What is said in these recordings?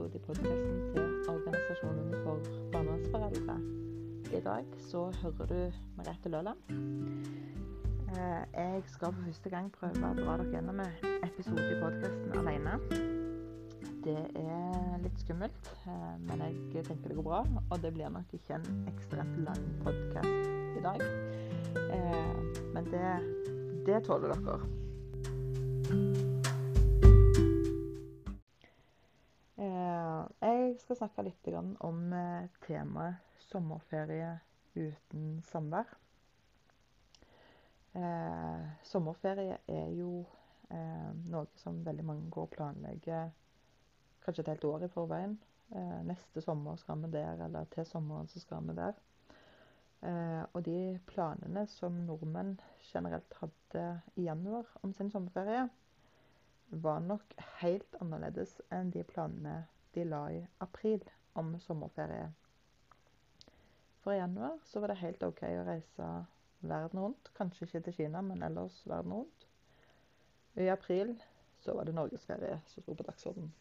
episode i podkasten til Organisasjonen for barnevernsforeldre. I dag så hører du Merete Løland. Eh, jeg skal for første gang prøve å dra dere gjennom en episode i podkasten alene. Det er litt skummelt, eh, men jeg tenker det går bra. Og det blir nok ikke en ekstremt lang podkast i dag. Eh, men det, det tåler dere. Jeg skal snakke litt om eh, temaet sommerferie uten samvær. Eh, sommerferie er jo eh, noe som veldig mange går og planlegger kanskje et helt år i forveien. Neste sommer skal vi der, eller til sommeren så skal vi der. Og de planene som nordmenn generelt hadde i januar om sin sommerferie, var nok helt annerledes enn de planene de la i april om sommerferie. For i januar så var det helt OK å reise verden rundt. Kanskje ikke til Kina, men ellers verden rundt. I april så var det norgesferie som sto på dagsordenen.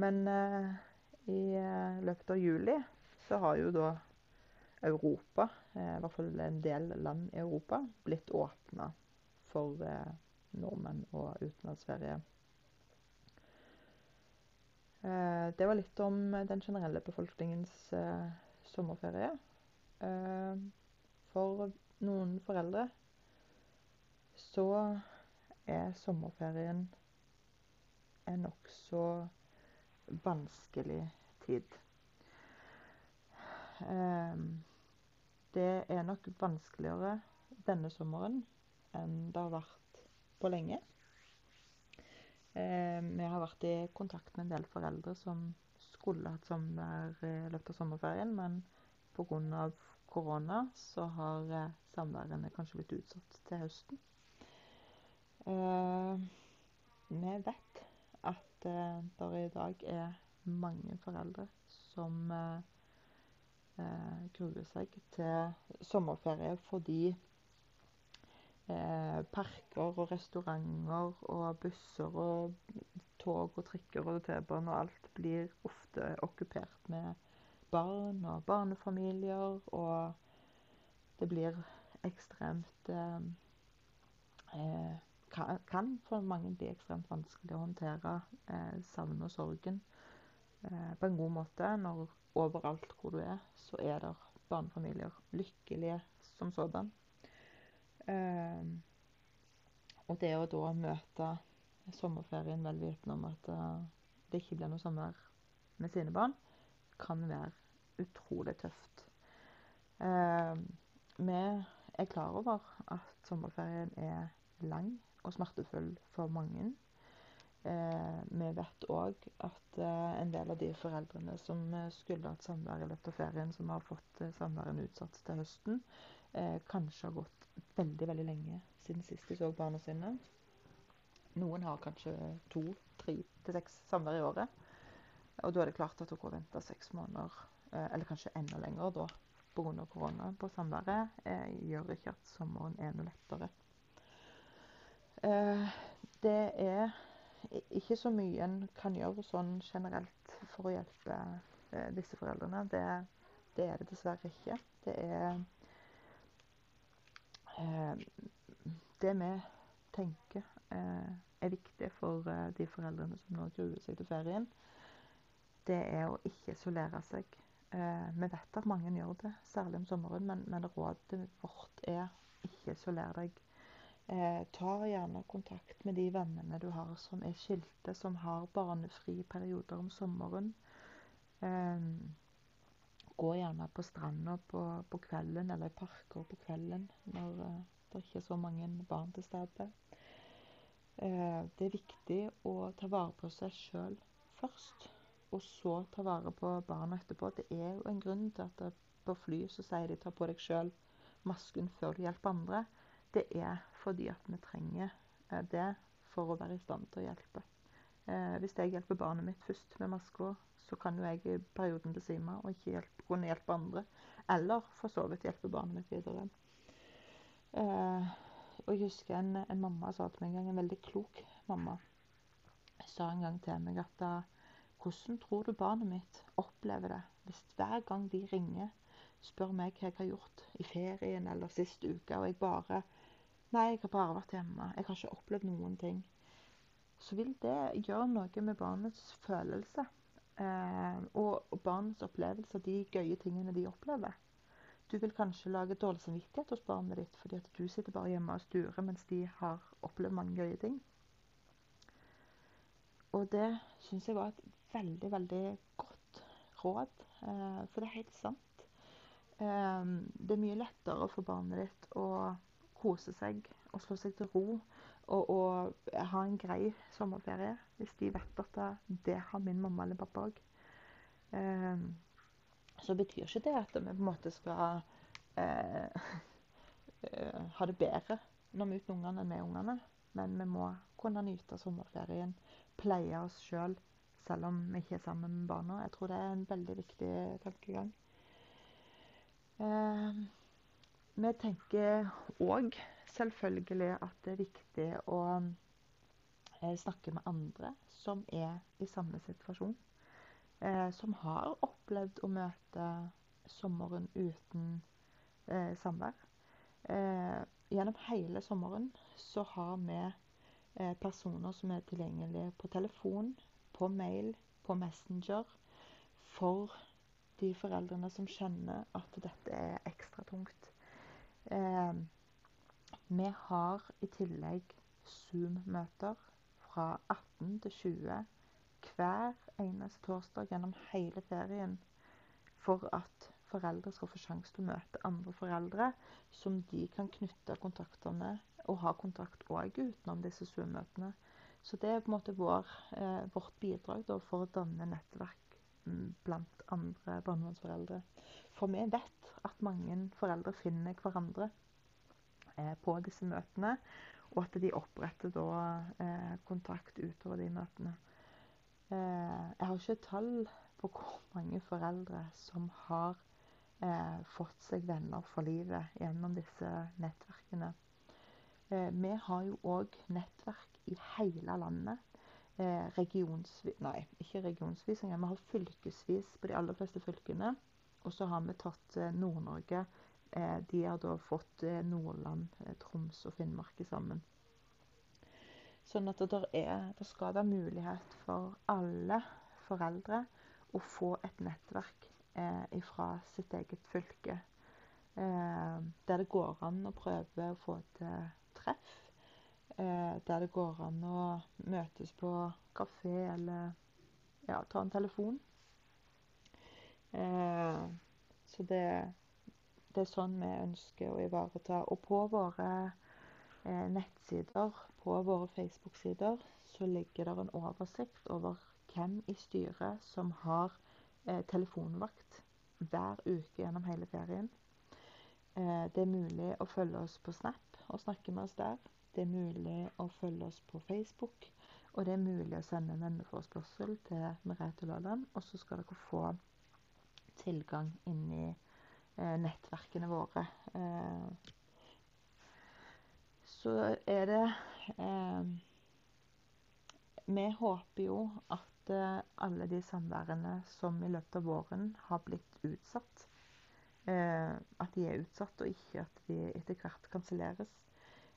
Men eh, i eh, løpet av juli så har jo da Europa, eh, i hvert fall en del land i Europa, blitt åpna for eh, nordmenn og utenlandsferie. Eh, det var litt om den generelle befolkningens eh, sommerferie. Eh, for noen foreldre så er sommerferien en nokså vanskelig tid. Det er nok vanskeligere denne sommeren enn det har vært på lenge. Eh, vi har vært i kontakt med en del foreldre som skulle hatt sommer i løpet av sommerferien, men pga. korona så har eh, samværene kanskje blitt utsatt til høsten. Eh, vi vet at eh, det i dag er mange foreldre som eh, eh, gruer seg til sommerferie fordi eh, parker og restauranter og busser og tog og trikker og T-bane og alt blir ofte okkupert med barn og barnefamilier, og det blir ekstremt eh, eh kan, kan, for mange bli ekstremt vanskelig å håndtere eh, savnet og sorgen eh, på en god måte når overalt hvor du er, så er det barnefamilier. Lykkelige som sådan. Ehm, og det å da møte sommerferien vel vitende om at uh, det ikke blir noe sommer med sine barn, kan være utrolig tøft. Uh, vi er klar over at sommerferien er lang og smertefull for mange. Uh, vi vet òg at eh, en del av de foreldrene som skulle hatt samvær i løpet av ferien, som har fått samværet utsatt til høsten, kanskje har gått veldig, veldig lenge siden sist de så barna sine. Noen har kanskje to, tre til seks samvær i året. Og da er det klart at gå og vente seks måneder, eh, eller kanskje enda lenger da, pga. korona på samværet, eh, gjør ikke at sommeren er noe lettere. Eh, det er ikke så mye en kan gjøre sånn generelt for å hjelpe disse foreldrene. Det, det er det dessverre ikke. Det er Eh, det vi tenker eh, er viktig for eh, de foreldrene som nå gruer seg til ferien, det er å ikke isolere seg. Vi vet at mange gjør det, særlig om sommeren, men, men rådet vårt er ikke isoler deg. Eh, ta gjerne kontakt med de vennene du har som er skilte, som har barnefri perioder om sommeren. Eh, gå gjerne på stranda på, på, kvelden, eller i parker på kvelden når uh, det ikke er så mange barn til stede. Uh, det er viktig å ta vare på seg sjøl først, og så ta vare på barna etterpå. Det er jo en grunn til at på fly så sier de 'ta på deg sjøl masken før du hjelper andre'. Det er fordi at vi trenger uh, det for å være i stand til å hjelpe. hvis jeg hjelper barnet mitt først med maska, så kan jo jeg i perioden besvime og ikke hjelpe, kunne hjelpe andre. Eller for så vidt hjelpe barnet mitt videre. Eh, og jeg husker en, en, mamma sa til meg en gang, en veldig klok mamma, sa en gang til meg at da, hvordan tror du barnet mitt opplever det hvis hver gang de ringer, spør meg hva jeg har gjort i ferien eller sist uke, og jeg bare Nei, jeg har bare vært hjemme. Jeg har ikke opplevd noen ting. Så vil det gjøre noe med barnets følelse eh, og barnets opplevelse av de gøye tingene de opplever. Du vil kanskje lage dårlig samvittighet hos barnet ditt fordi at du sitter bare hjemme og sturer mens de har opplevd mange gøye ting. Og det syns jeg var et veldig, veldig godt råd, eh, for det er helt sant. Eh, det er mye lettere for barnet ditt å kose seg og slå seg til ro og, og ha en grei sommerferie hvis de vet at det, har min mamma eller pappa òg. Eh, så betyr ikke det at vi på en måte skal eh, ha det bedre når vi er uten ungene enn med ungene. Men vi må kunne nyte sommerferien, pleie oss sjøl, selv, selv om vi ikke er sammen med barna. Jeg tror det er en veldig viktig tankegang. Eh, vi tenker òg selvfølgelig at det er viktig å eh, snakke med andre som er i samme situasjon eh, som har opplevd å møte sommeren uten eh, samvær. Gjennom hele sommeren så har vi personer som er tilgjengelige på telefon, på mail, på Messenger for de foreldrene som kjenner at dette er ekstra tungt. Vi har i tillegg Zoom-møter fra 18 til 20 hver eneste torsdag gjennom hele ferien for at foreldre skal få sjanse til å møte andre foreldre som de kan knytte kontakter med og ha kontakt òg utenom disse Zoom-møtene. Så det er på en måte vår, eh, vårt bidrag da, for å danne nettverk blant andre barnevernsforeldre. For vi vet at mange foreldre finner hverandre på disse møtene, og at de oppretter da eh, kontakt utover de møtene. Eh, jeg har ikke tall på hvor mange foreldre som har eh, fått seg venner for livet gjennom disse nettverkene. Eh, vi har jo òg nettverk i hele landet. Eh, regionsvis Nei, ikke regionsvis engang. Vi har fylkesvis på de aller fleste fylkene. Og så har vi tatt eh, Nord-Norge. Eh, de har da fått Nordland, Troms og Finnmark sammen. Sånn at det, er, det skal være mulighet for alle foreldre å få et nettverk eh, fra sitt eget fylke. Eh, der det går an å prøve å få til treff. Eh, der det går an å møtes på kafé eller ja, ta en telefon. Eh, så det, det, er sånn vi ønsker å ivareta. Og på våre eh, nettsider på våre Facebook-sider så ligger det en oversikt over hvem i styret som har eh, telefonvakt hver uke gjennom hele ferien. Eh, det er mulig å følge oss på Snap og snakke med oss der. Det er mulig å følge oss på Facebook. Og det er mulig å sende en venneforespørsel til Merete Laaland. Og så skal dere få tilgang inn i nettverkene våre. Eh, så er det eh, Vi håper jo at eh, alle de samværene som i løpet av våren har blitt utsatt, eh, at de er utsatt, og ikke at de etter hvert kanselleres.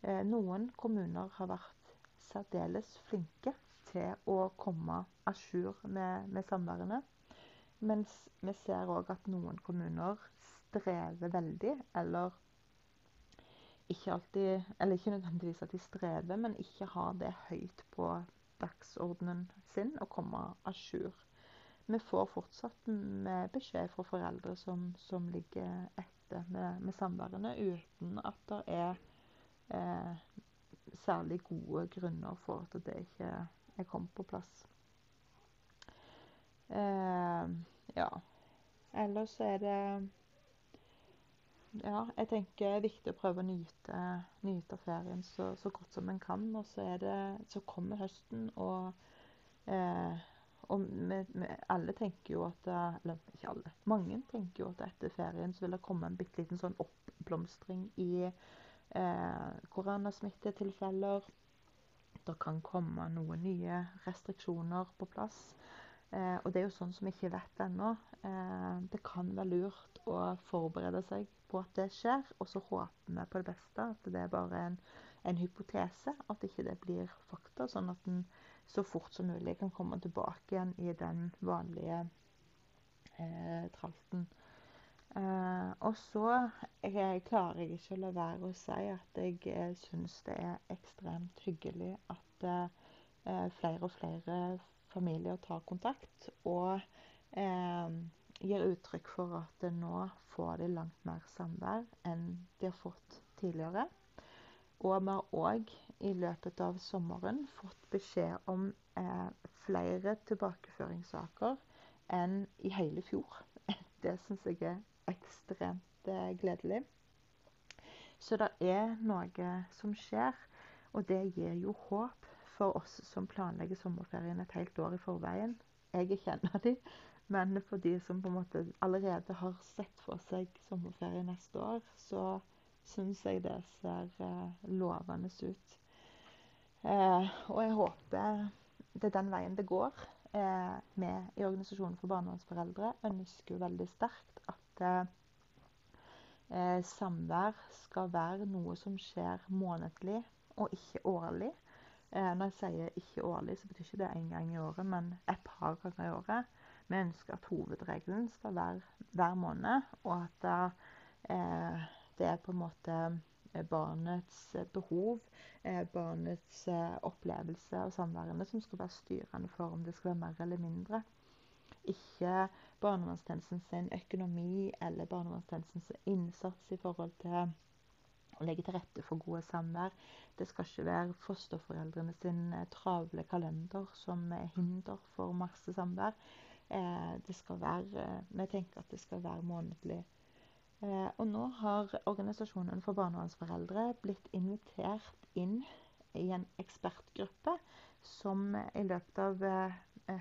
Eh, noen kommuner har vært særdeles flinke til å komme à jour med, med samværene. Mens vi ser òg at noen kommuner strever veldig, eller ikke alltid Eller ikke nødvendigvis at de strever, men ikke har det høyt på dagsordenen sin å komme à jour. Vi får fortsatt beskjed fra foreldre som, som ligger etter med, med samværene, uten at det er eh, særlig gode grunner for at det ikke er kommet på plass. Eh, ja. Ellers er det ja, jeg tenker det er viktig å prøve å nyte, nyte ferien så, så, godt som en kan. Og så, det, så kommer høsten, og, eh, og med, med alle tenker jo at Eller ikke alle. Mange tenker jo at etter ferien så vil det komme en bitte liten sånn oppblomstring i eh, koronasmittetilfeller. Det kan komme noen nye restriksjoner på plass. Eh, og det er jo sånn som vi ikke vet ennå. Eh, det kan være lurt å forberede seg på at det skjer, og så håper vi på det beste. At det er bare en, en hypotese, at ikke det blir fakta. Sånn at en så fort som mulig kan komme tilbake igjen i den vanlige eh, tralten. Eh, og så jeg, klarer jeg ikke å la være å si at jeg uh, syns det er ekstremt hyggelig at uh, flere og flere familier tar kontakt og gir uttrykk for at nå får de langt mer samvær enn de har fått tidligere. Og vi har òg i løpet av sommeren fått beskjed om flere tilbakeføringssaker enn i hele fjor. Det syns jeg er ekstremt eh, gledelig. Så det er noe som skjer, og det gir jo håp for oss som planlegger sommerferien et helt år i forveien. Jeg kjenner de, men for de som på en måte allerede har sett for seg sommerferie neste år, så syns jeg det ser eh, lovende ut. Eh, og jeg håper det er den veien det går. Eh, vi i Organisasjonen for barnevernsforeldre ønsker veldig sterkt at eh, samvær skal være noe som skjer månedlig og ikke årlig. Eh, når jeg sier ikke årlig, så betyr ikke det én gang i året, men et par ganger i året. Vi ønsker at hovedregelen skal være hver måned, og at eh, det er på en måte eh, barnets behov, eh, barnets opplevelse og samværene som skal være styrende for om det skal være mer eller mindre. Ikke barnevernstjenesten sin økonomi eller barnevernstjenestens innsats i forhold til å legge til rette for gode samvær. Det skal ikke være fosterforeldrene sin eh, travle kalender som er hinder for masse samvær. Eh, det skal være, eh, vi tenker at det skal være månedlig. Og nå har Organisasjonen for barnevernsforeldre blitt invitert inn i en ekspertgruppe som i løpet av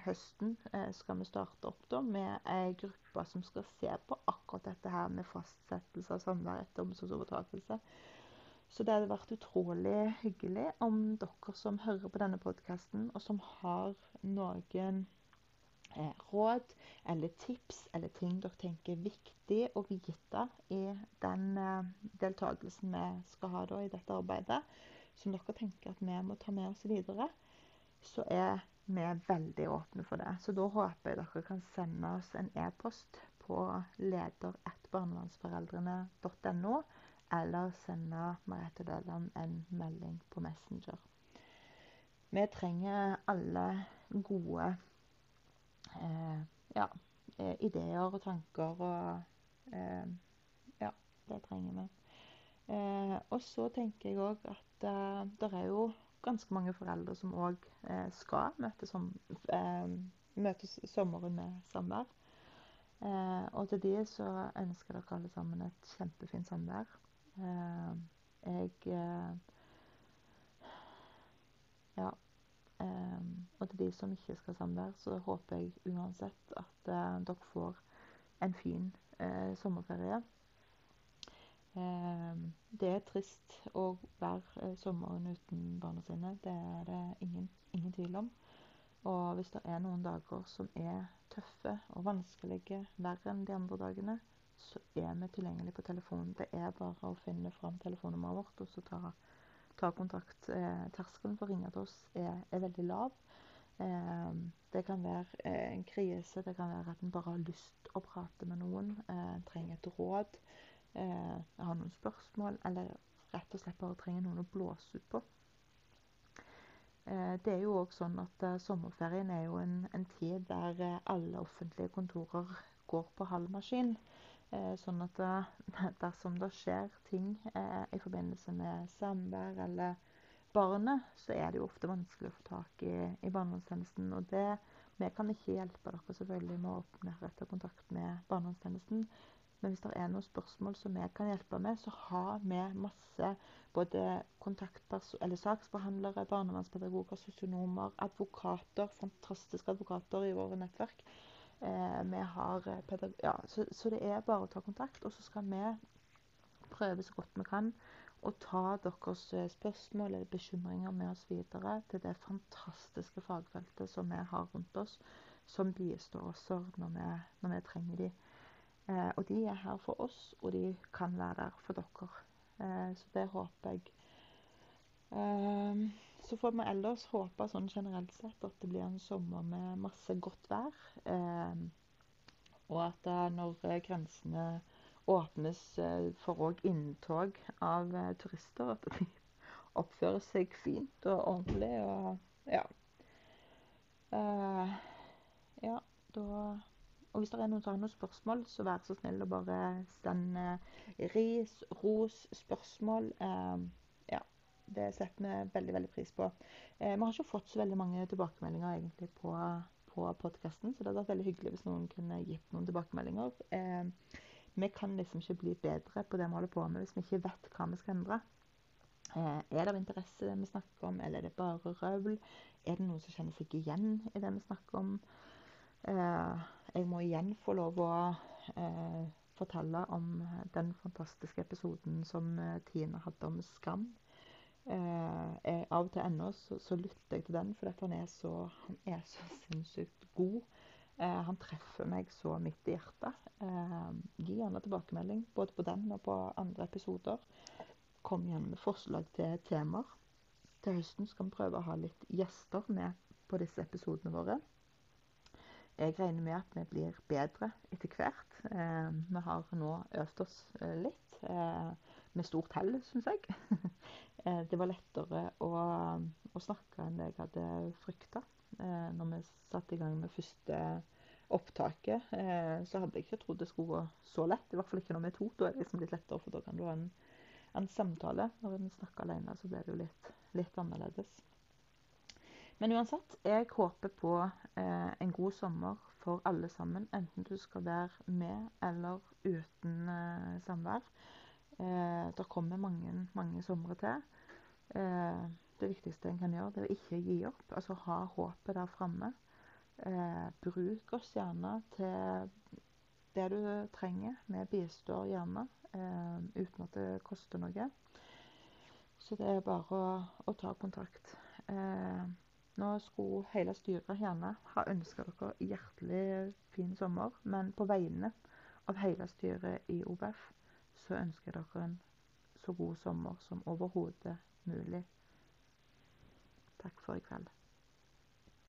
høsten eh, skal vi starte opp da, med ei gruppe som skal se på akkurat dette her med fastsettelse av samvær etter omsorgsovertakelse. Så det hadde vært utrolig hyggelig om dere som hører på denne podkasten, og som har noen eh, råd eller tips eller ting dere tenker er viktig å vite i den eh, deltakelsen vi skal ha da i dette arbeidet, som dere tenker at vi må ta med oss videre, så er vi veldig åpne for det. Så da håper jeg dere kan sende oss en e-post på leder1barnevernsforeldrene.no, eller sende Merete Døland en melding på Messenger. Vi trenger alle gode eh, ja, eh, ideer og tanker og eh, Ja, det trenger vi. Eh, og så tenker jeg òg at eh, det er jo ganske mange foreldre som òg eh, skal møte, som, eh, møte sommeren med samvær. Eh, og til de så ønsker dere alle sammen et kjempefint samvær. Jeg Ja. Og til de som ikke skal samvær, så håper jeg uansett at dere får en fin sommerferie. Ehm, det er trist å være eh, sommeren uten barna sine. Det er det ingen, ingen, tvil om. Og hvis det er noen dager som er tøffe og vanskelige, verre enn de andre dagene, så er vi tilgjengelig på telefonen. Det er bare å finne fram telefonnummeret vårt og så ta, ta kontakt. Eh, terskelen for å ringe til oss er, er veldig lav. Eh, det kan være eh, en krise, det kan være at en bare har lyst å prate med noen, eh, trenger et råd eh, har noen spørsmål, eller rett og slett bare trenger noen å blåse ut på. Eh, det er jo òg sånn at eh, sommerferien er jo en, en tid der alle offentlige kontorer går på halv maskin. Sånn at dersom det skjer ting i forbindelse med samvær eller barnet, så er det jo ofte vanskelig å få tak i, i barnevernstjenesten. Og det, vi kan ikke hjelpe dere selvfølgelig med å åpne rett og kontakt med barnevernstjenesten. Men hvis det er noen spørsmål som vi kan hjelpe med, så har vi masse både saksbehandlere, barnevernspedagoger, sosionomer, advokater, fantastiske advokater i våre nettverk. Eh, eh, ja, så, så, det er bare å ta kontakt, og så skal vi prøve så godt vi kan å ta deres eh, spørsmål eller bekymringer med oss videre til det fantastiske fagfeltet som vi har rundt oss, som bistår oss når vi, når vi trenger dem. Eh, og de er her for oss, og de kan være der for dere. Eh, så det håper jeg. Eh, så får vi ellers håpe sånn generelt sett at det blir en sommer med masse godt vær. Og at når grensene åpnes for òg inntog av turister, at de oppfører seg fint og ordentlig. Og ja. Og hvis det er noen som har noen spørsmål, så vær så snill å bare sende ris, ros, spørsmål. Uh, ja. Det setter vi veldig, veldig pris på. Uh, vi har ikke fått så veldig mange tilbakemeldinger egentlig på, på podkasten, så det hadde vært veldig hyggelig hvis noen kunne gitt noen tilbakemeldinger. vi kan liksom ikke bli bedre på det vi holder på med hvis vi ikke vet hva vi skal endre. Eh, er det av interesse det vi snakker om, eller er det bare røvl? Er det noen som kjenner seg igjen i det vi snakker om? Eh, jeg må igjen få lov å eh, fortelle om den fantastiske episoden som Tine hadde om skam. Jeg, av og til ennå så, så, lytter jeg til den, for han er så, han er så sinnssykt god. han treffer meg så midt i hjertet. gi gjerne tilbakemelding både på den og på andre episoder kom igjen med forslag til temaer. Til høsten skal vi prøve å ha litt gjester med på disse episodene våre. Jeg regner med at vi blir bedre etter hvert. Eh, vi har nå øvd oss eh, litt, eh, med stort hell, syns jeg. Eh, det var lettere å, å, snakke enn jeg hadde frykta. Eh, når vi satte i gang med første opptaket, eh, så hadde jeg ikke trodd det skulle gå så lett. I hvert fall ikke når vi er to. Da er det liksom litt lettere, for da kan du ha en en samtale. Når en snakker alene, så blir det jo litt, litt annerledes. Men uansett, jeg håper på eh, en god sommer for alle sammen. Enten du skal være med eller uten eh, samvær. Eh, det kommer mange, mange somre til. Eh, det viktigste en kan gjøre, det er å ikke gi opp. Altså ha håpet der framme. Eh, bruk oss gjerne til det du trenger. Vi bistår gjerne eh, uten at det koster noe. Så det er bare å, å ta kontakt. Eh, nå skulle hele styret gjerne ha ønska dere hjertelig fin sommer, men på vegne av hele styret i OBF så ønsker jeg dere en så god sommer som overhodet mulig. Takk for i kveld.